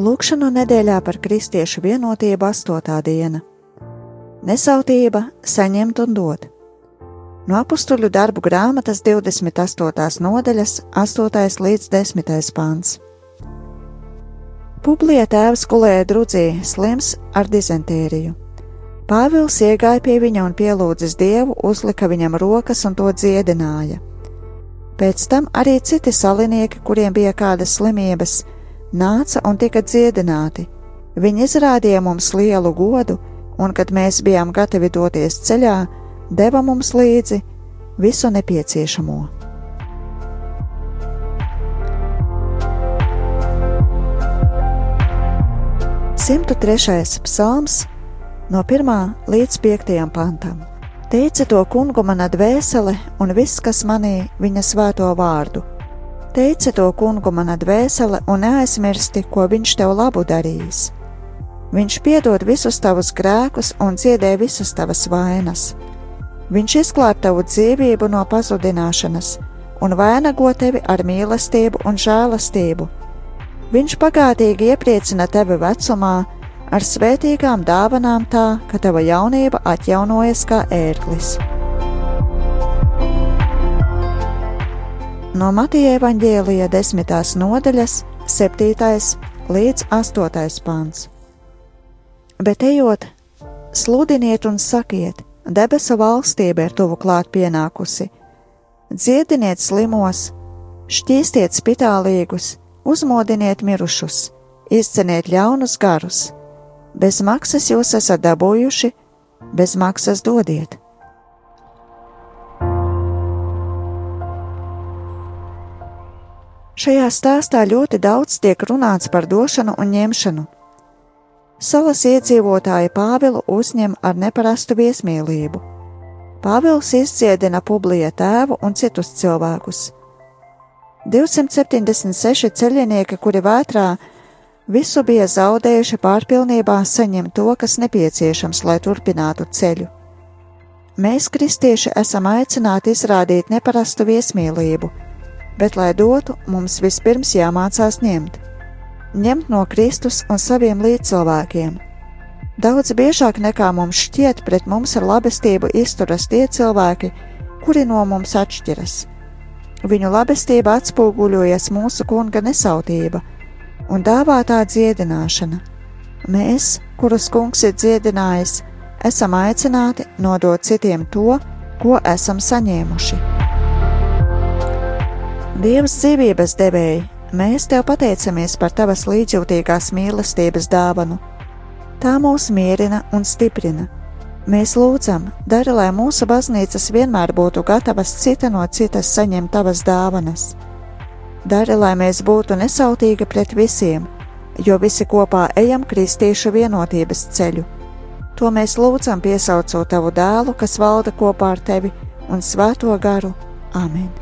Lūkšanu nedēļā par kristiešu vienotību astotā diena. Nesautība, saņemt un dot. No apstuļu darbu grāmatas 28. nodaļas, 8. līdz 10. pāns. Publija tēvs kulēja drudzī, slims ar dizentēriju. Pāvils iegāja pie viņa un pielūdzis dievu, uzlika viņam rokas un to dziedināja. Pēc tam arī citi salinieki, kuriem bija kādas slimības, nāca un tika dziedināti. Viņi izrādīja mums lielu godu, un, kad mēs bijām gatavi doties ceļā, deva mums līdzi visu nepieciešamo. Simtu trešais psalms no 1 līdz 5 pantam. Teici to kungu mana dvēsele un viss, kas manī viņa svēto vārdu Teici to kungu mana dvēsele un neaizmirsti, ko viņš tev labu darījis. Viņš piedod visus tavus grēkus un dziedē visas tavas vainas. Viņš izglāb tavu dzīvību no pazudināšanas un vainago tevi ar mīlestību un žēlastību. Viņš pagātīgi iepriecina tevi vecumā ar svētīgām dāvanām tā, ka tava jaunība atjaunojas kā ērglis. No Matija evaņģēlija desmitās nodaļas, 7. līdz 8. pāns. Bet ejot, sludiniet un sakiet, debesu valstība ir tuvu klāt pienākusi. Dziediniet slimos, šķīstiet spitālīgus, uzmodiniet mirušus, izceniet ļaunus garus. Bez maksas jūs esat dabūjuši, bez maksas dodiet. Šajā stāstā ļoti daudz tiek runāts par došanu un ņemšanu. Salas iedzīvotāji Pāvilu uzņem ar neparastu viesmīlību. Pāvils izciedina publija tēvu un citus cilvēkus. 276 ceļinieki, kuri vētrā visu bija zaudējuši pārpilnībā, saņem to, kas nepieciešams, lai turpinātu ceļu. Mēs, kristieši, esam aicināti izrādīt neparastu viesmīlību bet, lai dotu, mums vispirms jāmācās ņemt. Ņemt no Kristus un saviem līdzcilvēkiem. Daudz biežāk nekā mums šķiet, pret mums ar labestību izturas tie cilvēki, kuri no mums atšķiras. Viņu labestība atspoguļojas mūsu kunga nesautība un dāvātā dziedināšana. Mēs, kurus kungs ir dziedinājis, esam aicināti nodot citiem to, ko esam saņēmuši. Dievs dzīvības devēji, mēs tev pateicamies par tavas līdzjūtīgās mīlestības dāvanu. Tā mūs mierina un stiprina. Mēs lūdzam, dari, lai mūsu baznīcas vienmēr būtu gatavas cita no citas saņemt tavas dāvanas. Dari, lai mēs būtu nesautīgi pret visiem, jo visi kopā ejam kristīšu vienotības ceļu. To mēs lūdzam, piesaucot tavu dēlu, kas valda kopā ar tevi un svēto garu. Āmen!